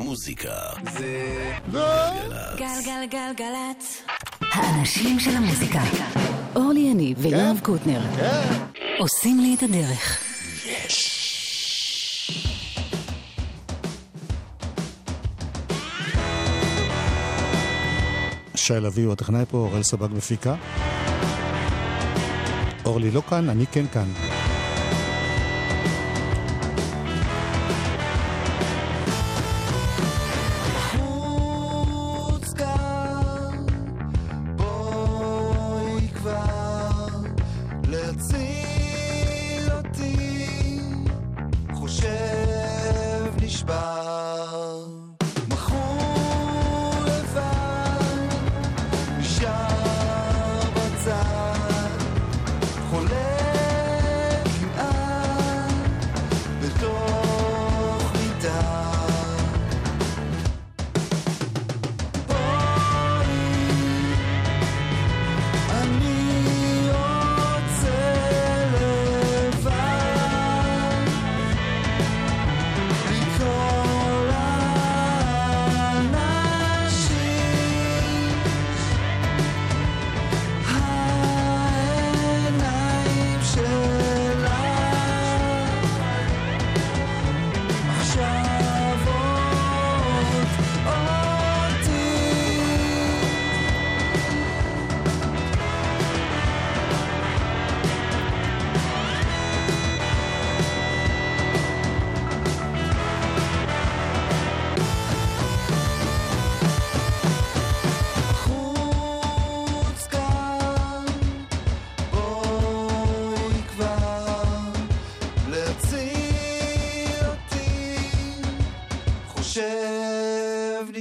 מוזיקה זה גלגלגלגלצ. האנשים של המוזיקה. אורלי יניב ויואב קוטנר. עושים לי את הדרך. שי לביא הוא הטכנאי פה, אוראל סבג מפיקה. אורלי לא כאן, אני כן כאן.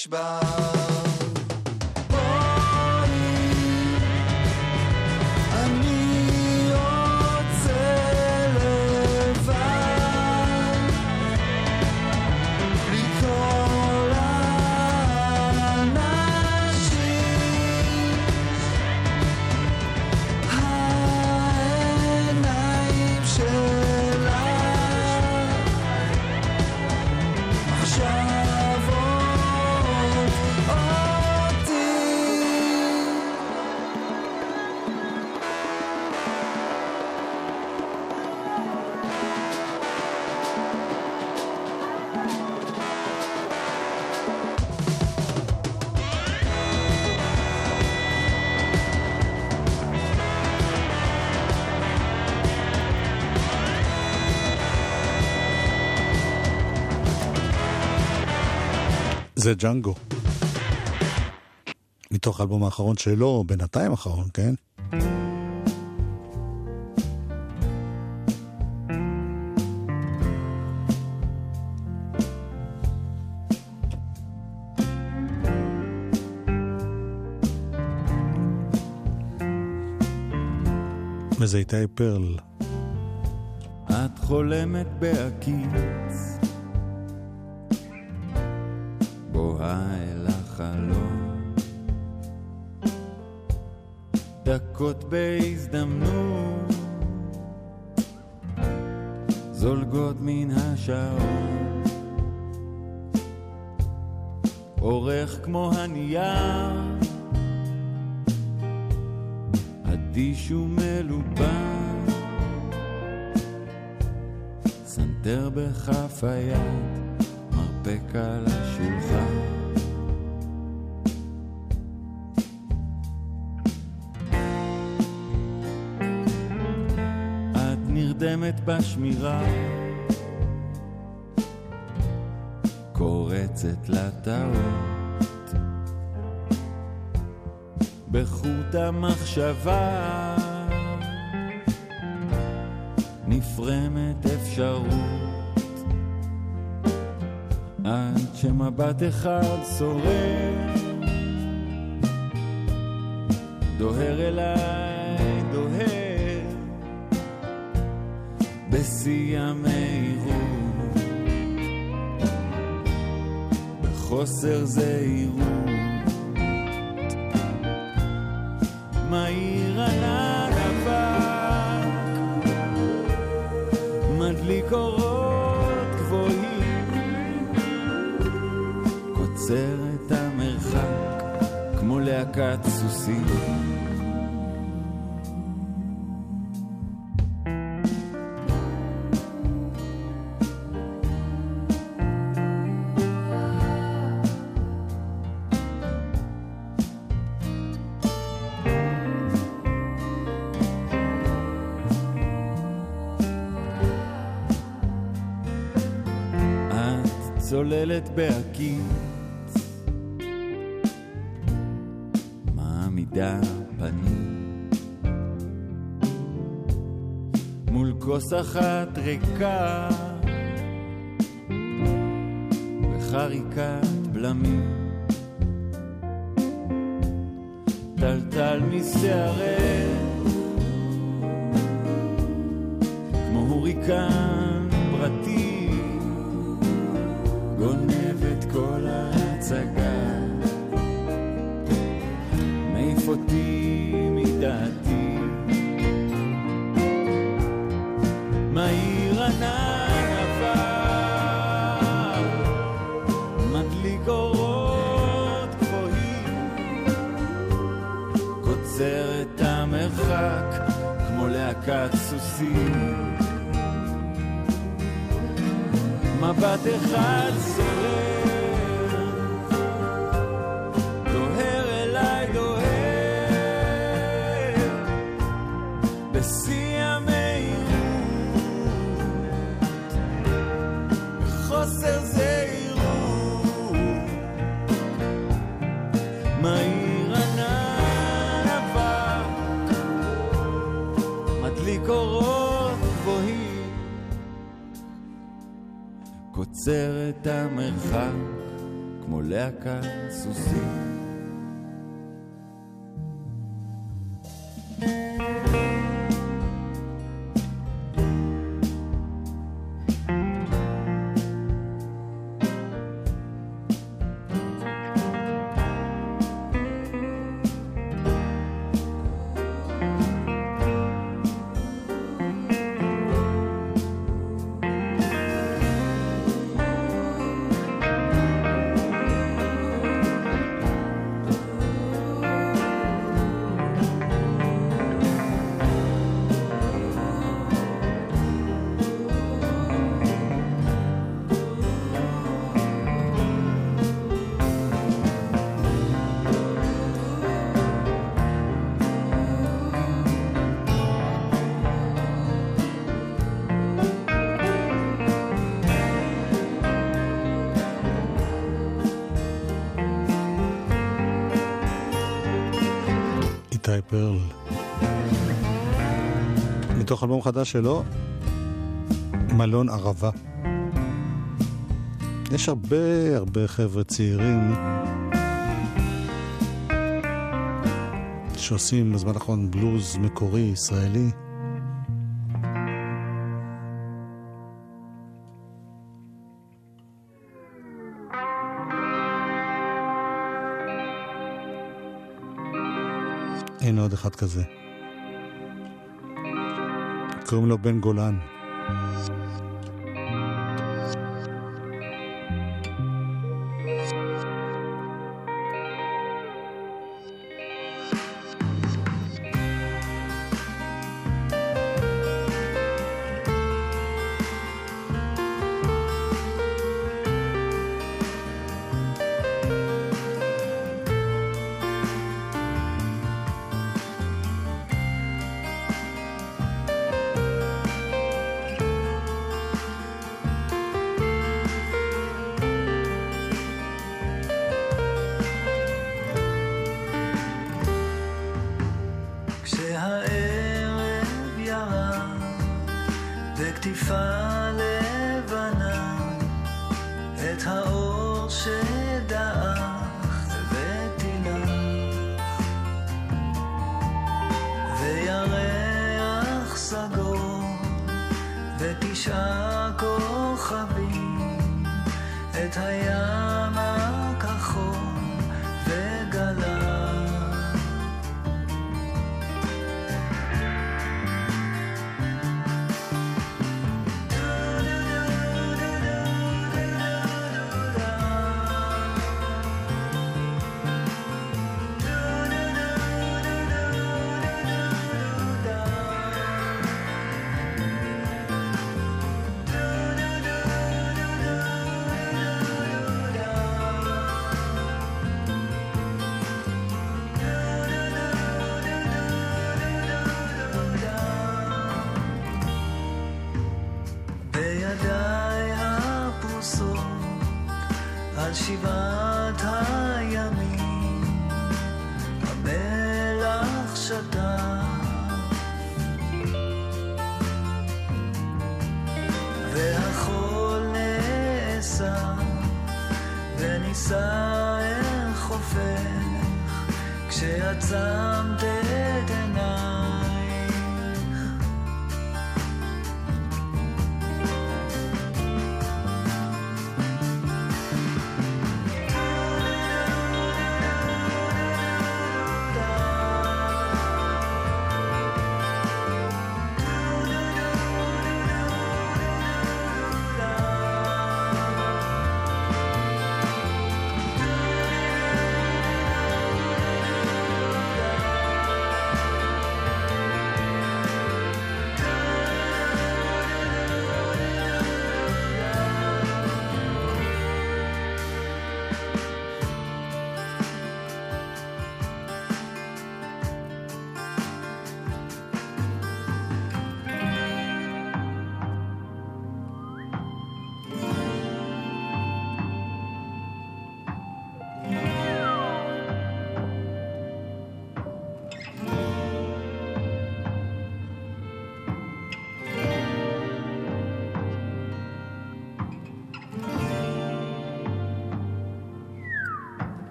nishba זה ג'אנגו. מתוך האלבום האחרון שלו, בינתיים האחרון, כן? וזה איתי פרל. את חולמת בהקיץ, בוהה אל החלום, דקות בהזדמנות, זולגות מן השעון, אורך כמו הנייר, אדיש ומלובן. סנטר בכף היד, מרפק על השולחן. את נרדמת בשמירה, קורצת לטעות, בחוט המחשבה. נפרמת אפשרות עד שמבט אחד שורר דוהר אליי, דוהר בשיא המהירות בחוסר זהירות כמו להקת סוסים. את צוללת בהקיץ, אחת ריקה וחריקת קוצר את המרחק כמו להקת סוסים. מתוך אלבום חדש שלו, מלון ערבה. יש הרבה הרבה חבר'ה צעירים שעושים בזמן האחרון בלוז מקורי ישראלי. הנה עוד אחד כזה. קוראים לו בן גולן.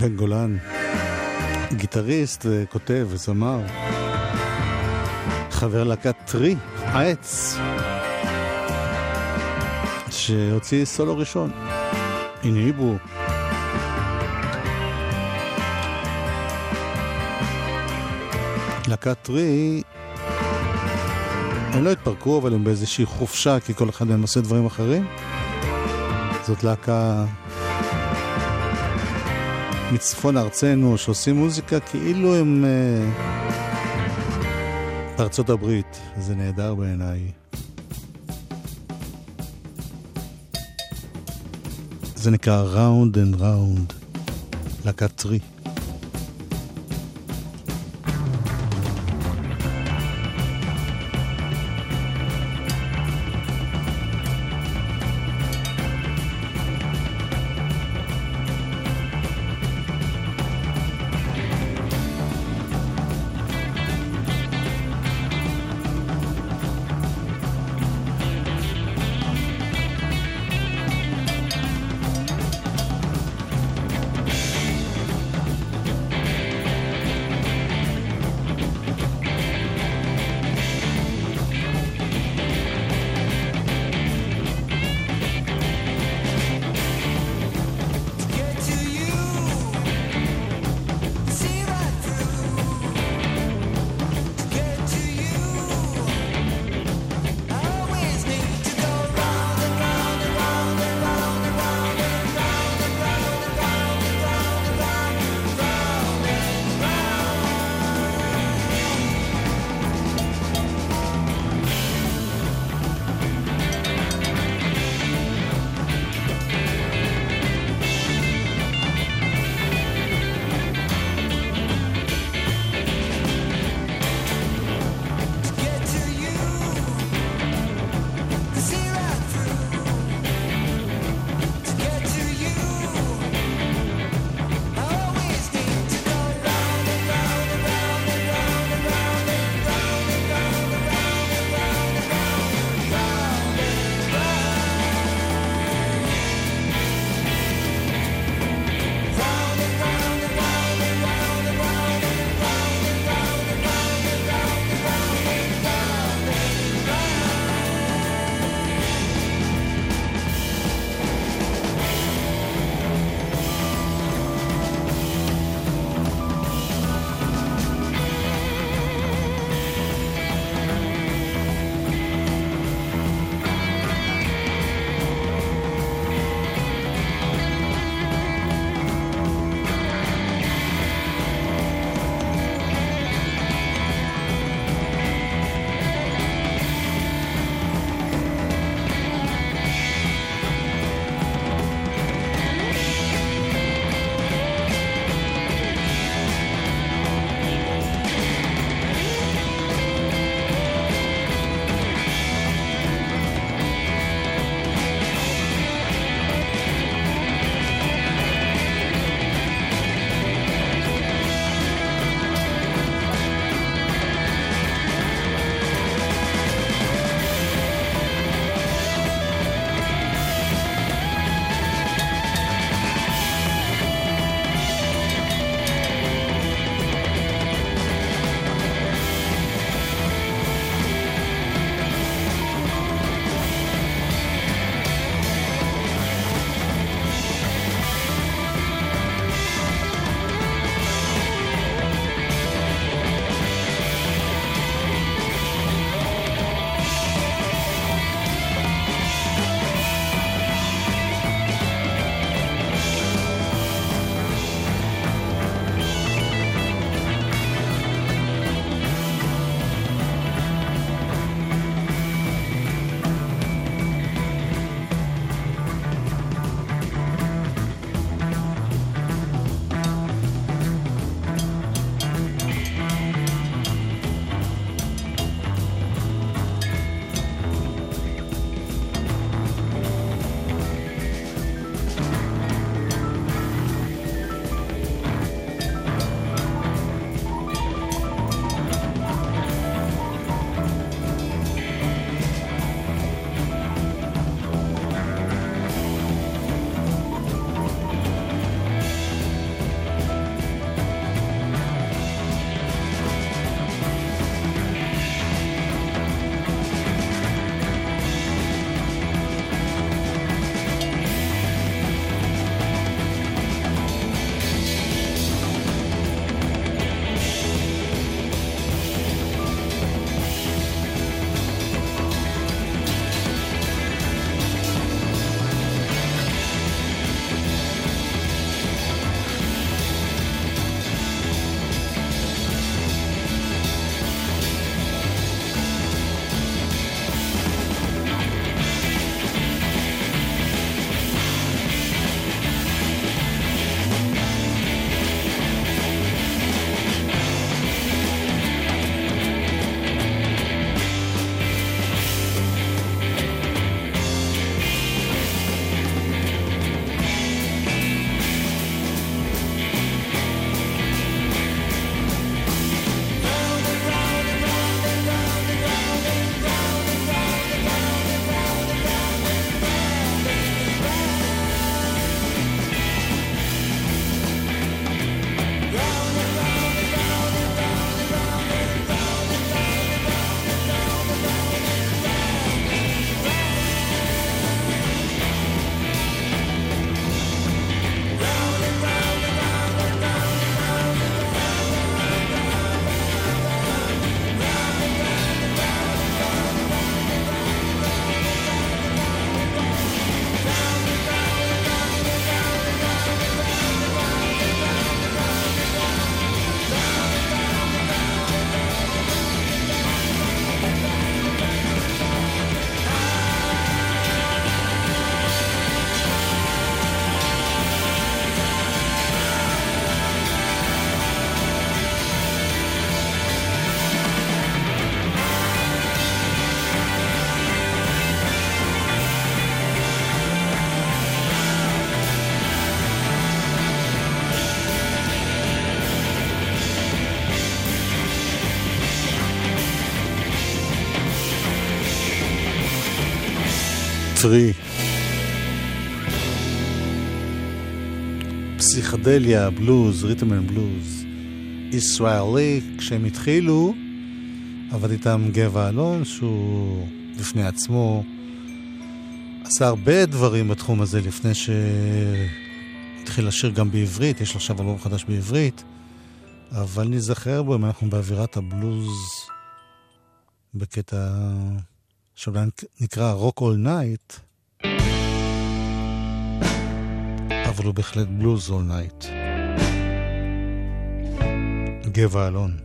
בן גולן, גיטריסט וכותב וזמר, חבר להקת טרי, העץ, שהוציא סולו ראשון, הנהיבו. להקת טרי, הם לא התפרקו, אבל הם באיזושהי חופשה, כי כל אחד מהם עושה דברים אחרים. זאת להקה מצפון ארצנו שעושים מוזיקה כאילו הם אה, בארצות הברית. זה נהדר בעיניי. זה נקרא Round and Round, להקת טרי. פרי. פסיכדליה, בלוז, ריתם אנד בלוז. ישראלי, כשהם התחילו, עבד איתם גבע אלון, שהוא בפני עצמו עשה הרבה דברים בתחום הזה לפני שהתחיל לשיר גם בעברית, יש לו עכשיו אלבום חדש בעברית, אבל נזכר בו אם אנחנו באווירת הבלוז בקטע שאולי נקרא Rock All Night, אבל הוא בהחלט בלוז All Night. גבע אלון.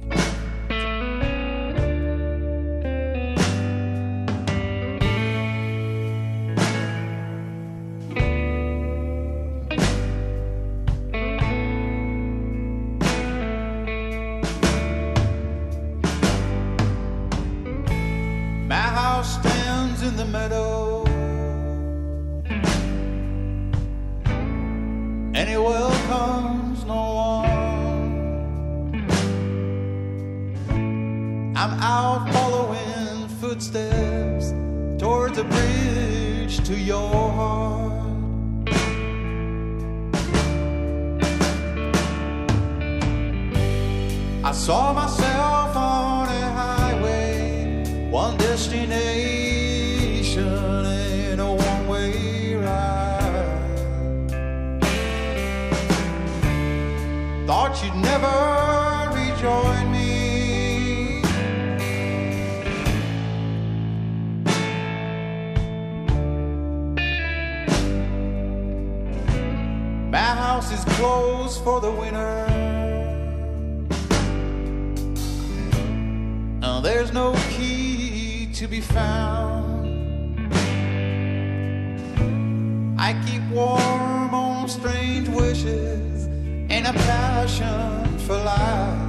A passion for life.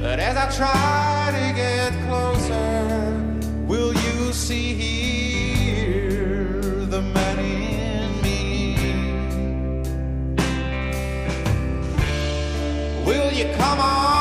But as I try to get closer, will you see here the man in me? Will you come on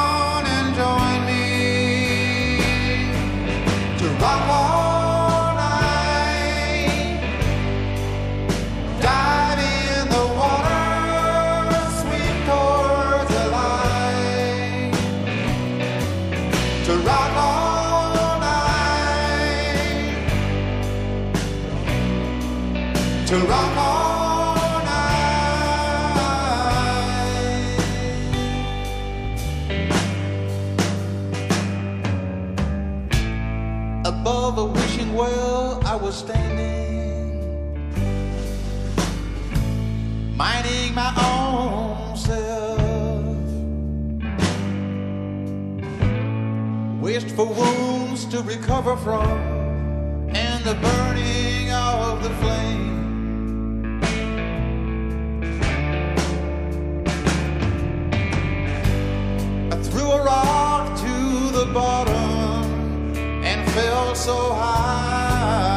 for wounds to recover from, and the burning of the flame. I threw a rock to the bottom and fell so high.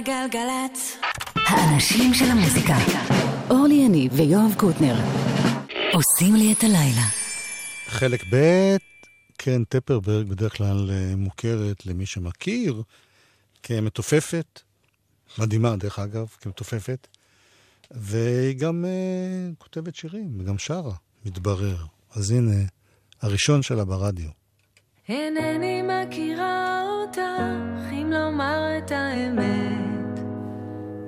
גלגלצ. האנשים של המוזיקה. אורלי יניב ויואב קוטנר. עושים לי את הלילה. חלק ב', קרן טפרברג בדרך כלל אה, מוכרת למי שמכיר כמתופפת, מדהימה דרך אגב, כמתופפת, והיא גם uh, כותבת שירים, וגם שרה, מתברר. אז הנה, הראשון שלה ברדיו. אינני מכירה אותך, אם לומר את האמת.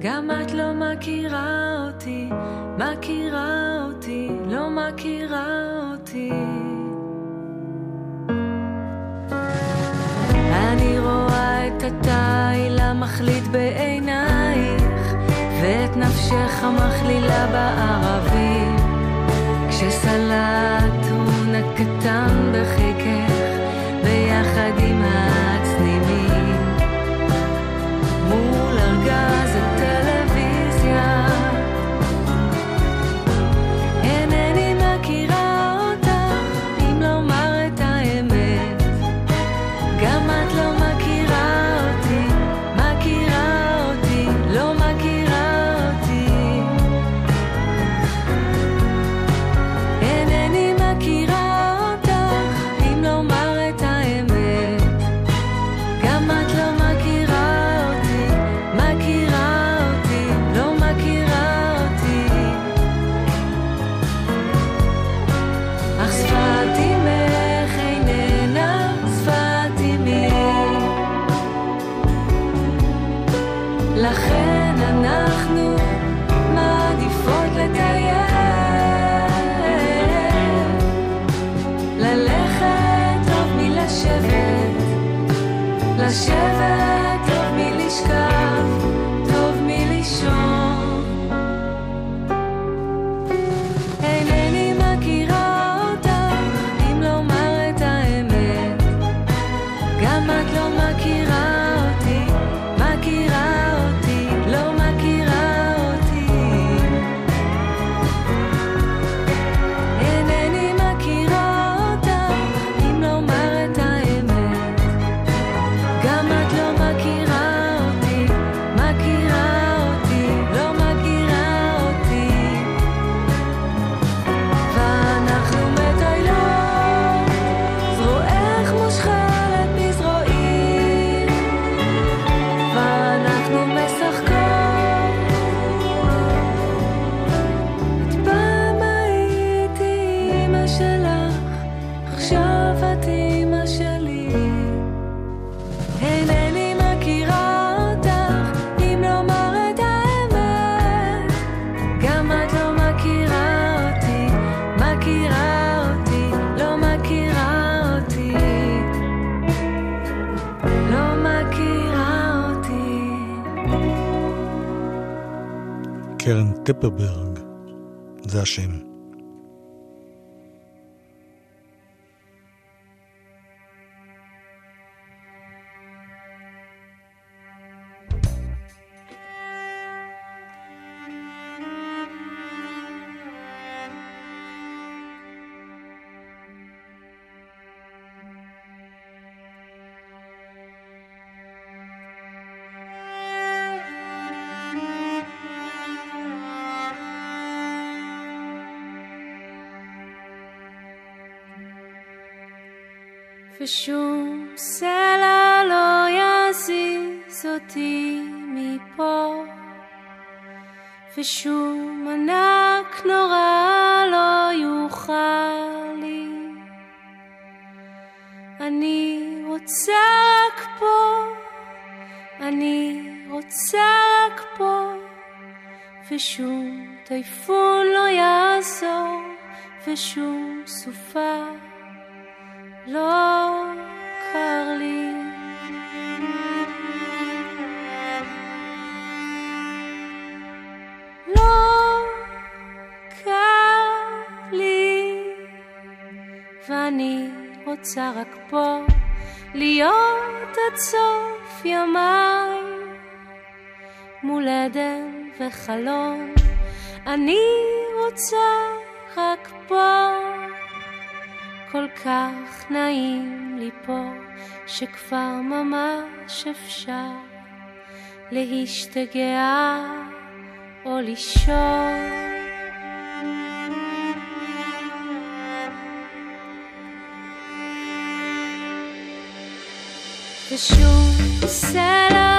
גם את לא מכירה אותי, מכירה אותי, לא מכירה אותי. אני רואה את התיל המחליט בעינייך, ואת נפשך המכלילה בערבים. כשסלטון הקטן קרן טפרברג, זה השם. ושום סלע לא יזיז אותי מפה, ושום ענק נורא לא יוכל לי. אני רוצה רק פה, אני רוצה רק פה, ושום טייפון לא יעזור, ושום סופה לא קר לי. לא קר לי, ואני רוצה רק פה להיות עד סוף ימיי מול עדן וחלום אני רוצה רק פה כל כך נעים לי פה שכבר ממש אפשר להשתגע או לישון. ושום סלע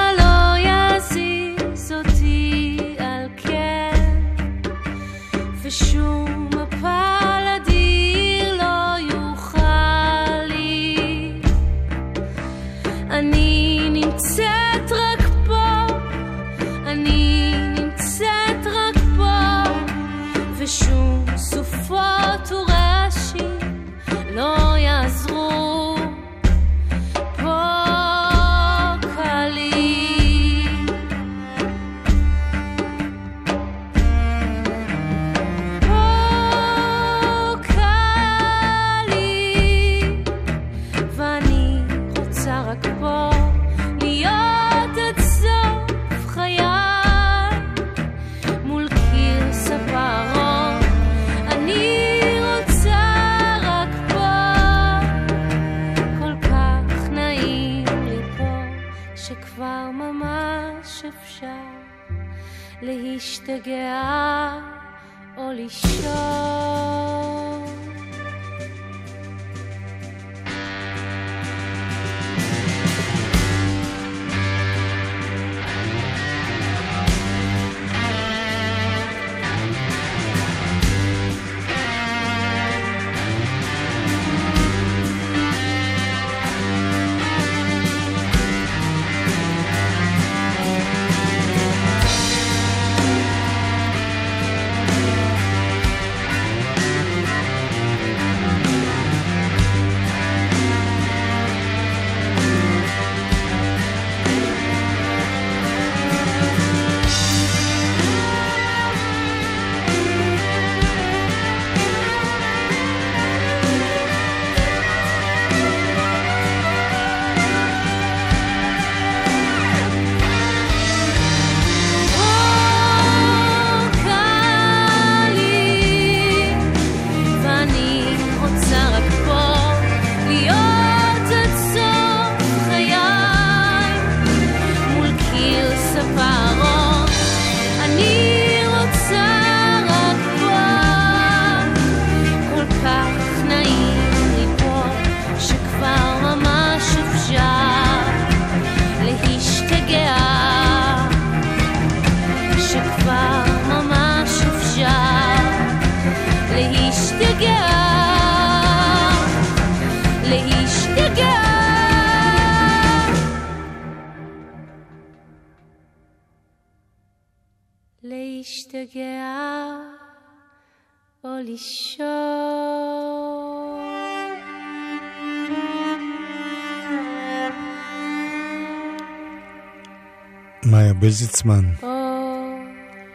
להשתגע או לישון. מאיה בלזיצמן או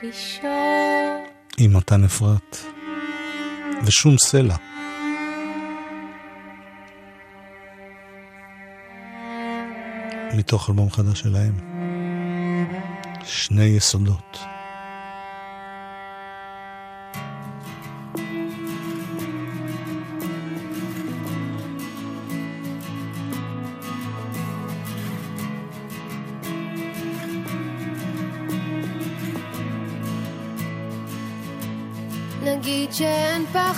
לישון. עם מתן אפרת ושום סלע. מתוך אלבום חדש שלהם. שני יסודות.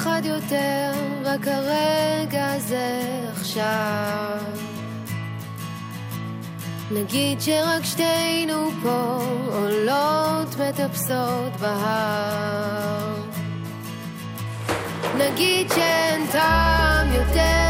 פחד יותר, רק הרגע הזה עכשיו. נגיד שרק שתינו פה עולות מטפסות בהר. נגיד שאין טעם יותר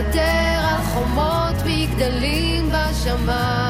לוותר על חומות מגדלים בשמיים.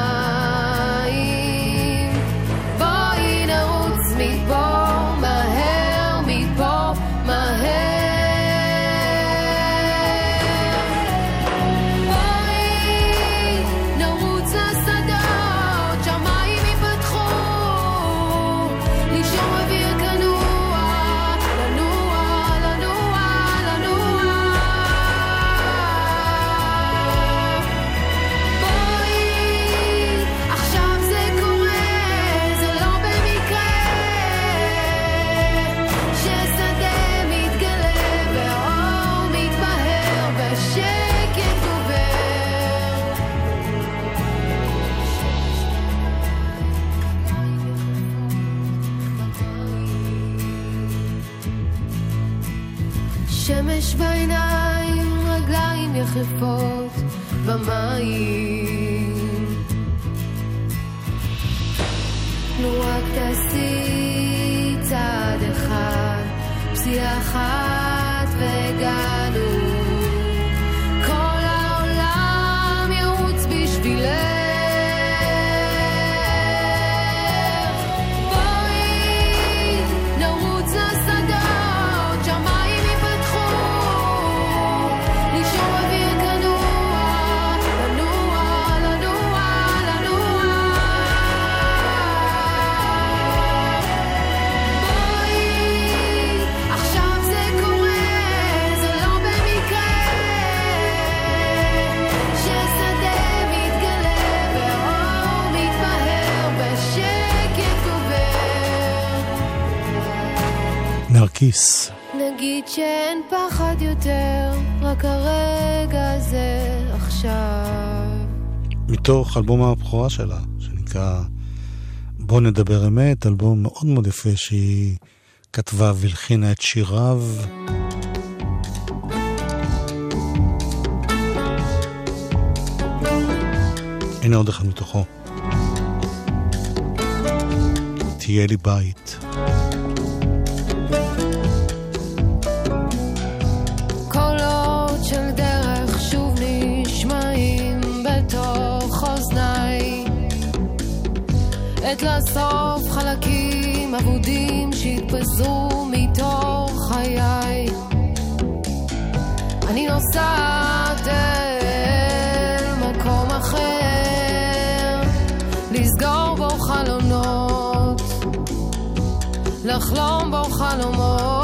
להציעך כיס. נגיד שאין פחד יותר, רק הרגע הזה עכשיו. מתוך אלבום הבכורה שלה, שנקרא בוא נדבר אמת, אלבום מאוד מאוד יפה שהיא כתבה והלחינה את שיריו. הנה עוד אחד מתוכו. תהיה לי בית. לאסוף חלקים אבודים שהתפזרו מתוך חיי. אני נוסעת אל מקום אחר, לסגור בו חלונות, לחלום בו חלומות.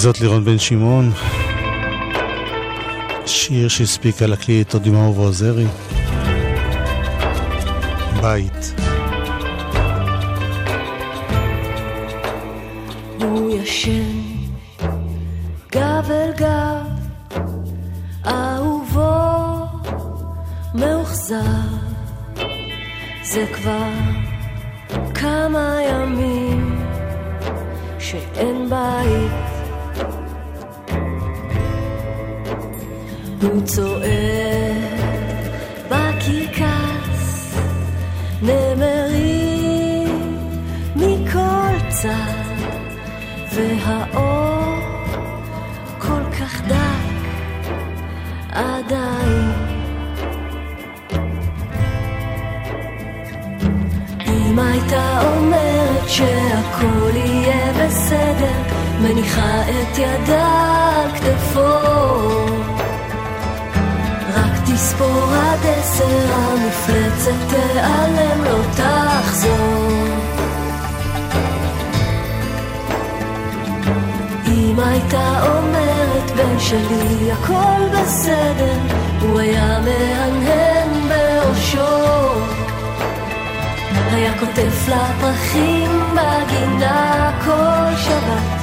וזאת לירון בן שמעון, שיר שהספיקה להקליט עוד עם אהובה עוזרי. בית. הוא ישן גב אל גב, אהובו מאוכזב. זה כבר כמה ימים שאין בית. הוא צועק בקרקס, נמרים מכל צד, והאור כל כך דק עדיין. אם הייתה אומרת שהכל יהיה בסדר, מניחה את ידה על כתפו. תספור עד עשר, המפלצת תיעלם, לא תחזור. אם הייתה אומרת בן שלי הכל בסדר, הוא היה מהנהן בראשו. היה כותב לפרחים בגינה כל שבת,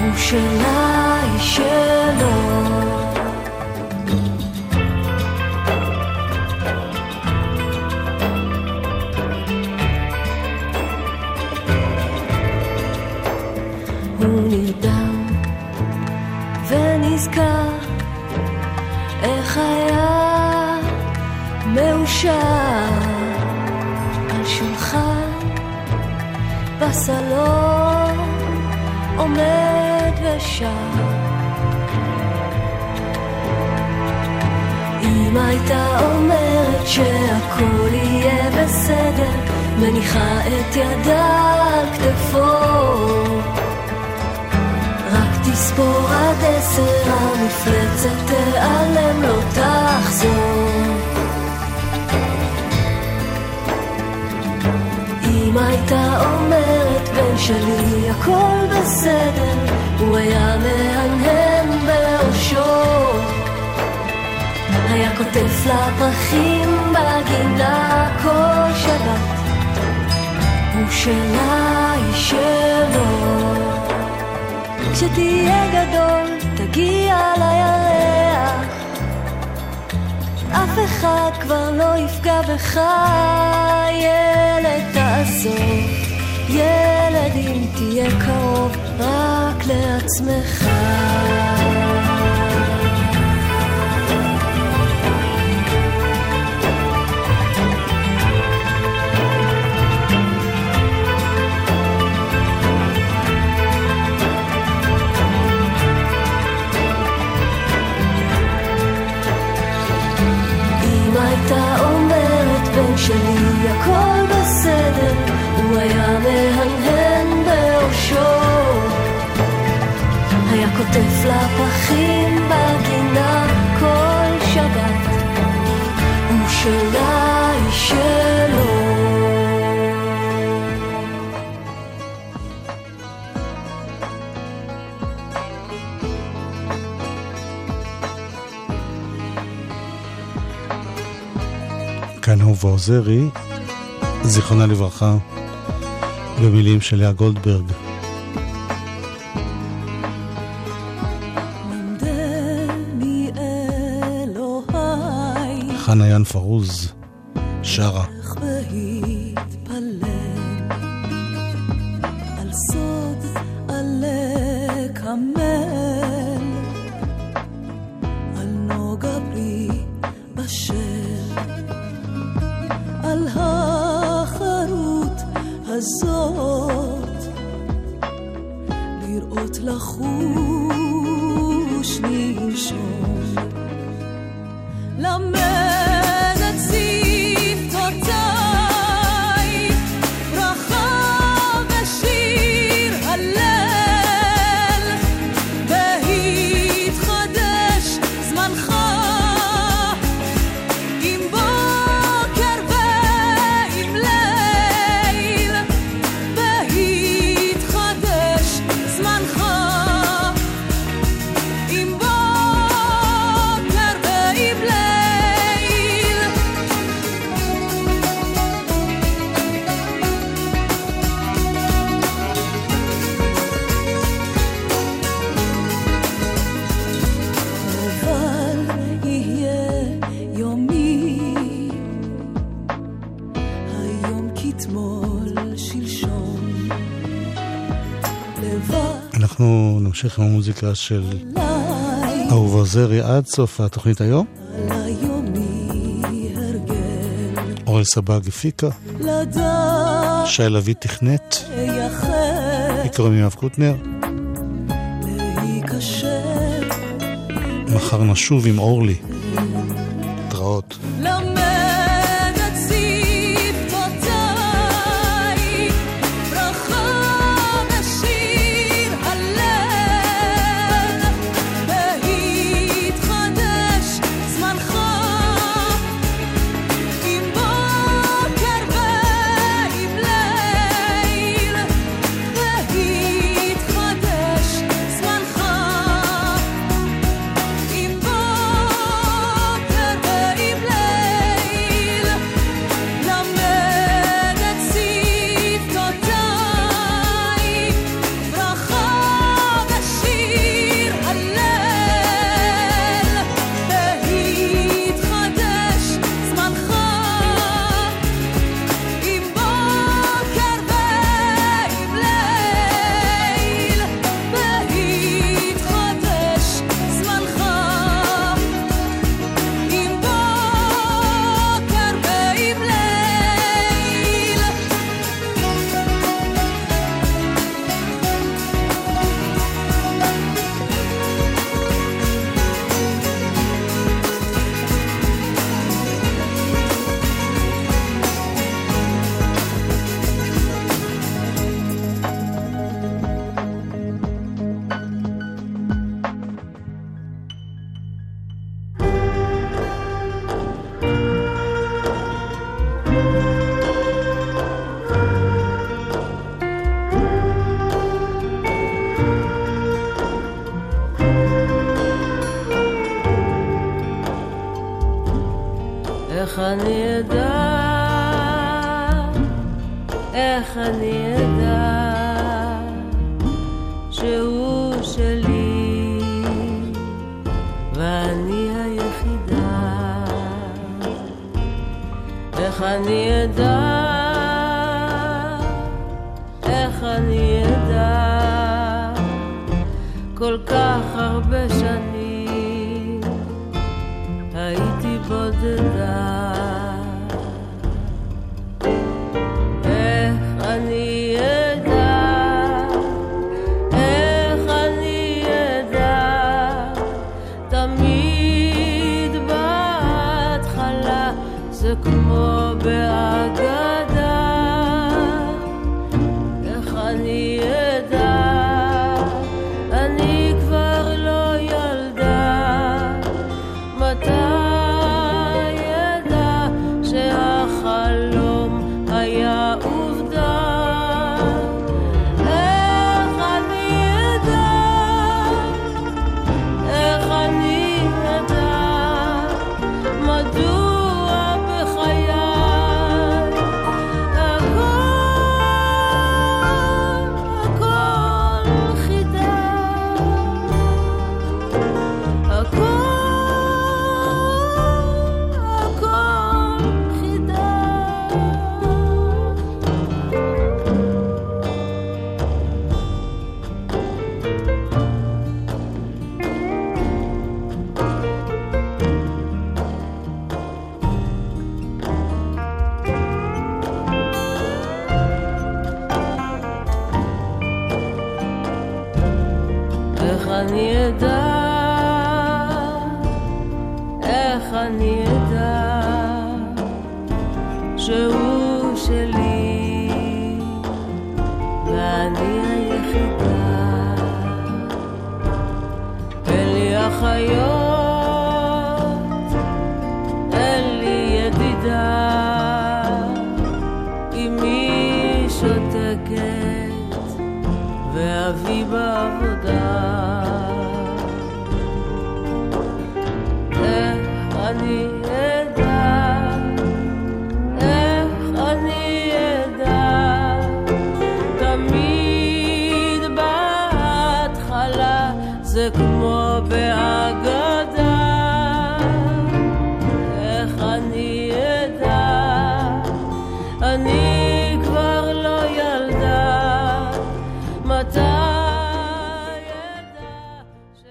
הוא שלה, היא שלו. בסלון עומד ושר אם הייתה אומרת שהכל יהיה בסדר מניחה את ידה על כתפו רק תספור עד עשר, המפלצת תיעלם, לא תחזור. אם הייתה אומרת בן שלי הכל בסדר, הוא היה מהנהן בראשו. היה כותב לפרחים בגינה כל שבת, הוא שלה, היא שלו. כשתהיה גדול, תגיע לירח. אף אחד כבר לא יפגע בך, ילד תעזור. ילד אם תהיה קרוב רק לעצמך. שלי הכל בסדר, הוא היה מהנהן בראשו. היה כותב לפחים בגינה כל שבת, הוא שלה, כאן אהובה עוזרי, זיכרונה לברכה, במילים של לאה גולדברג. חנה ין פרוז, שרה. אנחנו נמשיך עם המוזיקה של אהובה זרי עד סוף התוכנית היום. אורל סבג הפיקה, שי לביא תכנת, יקראים יואב קוטנר. מחר נשוב עם אורלי.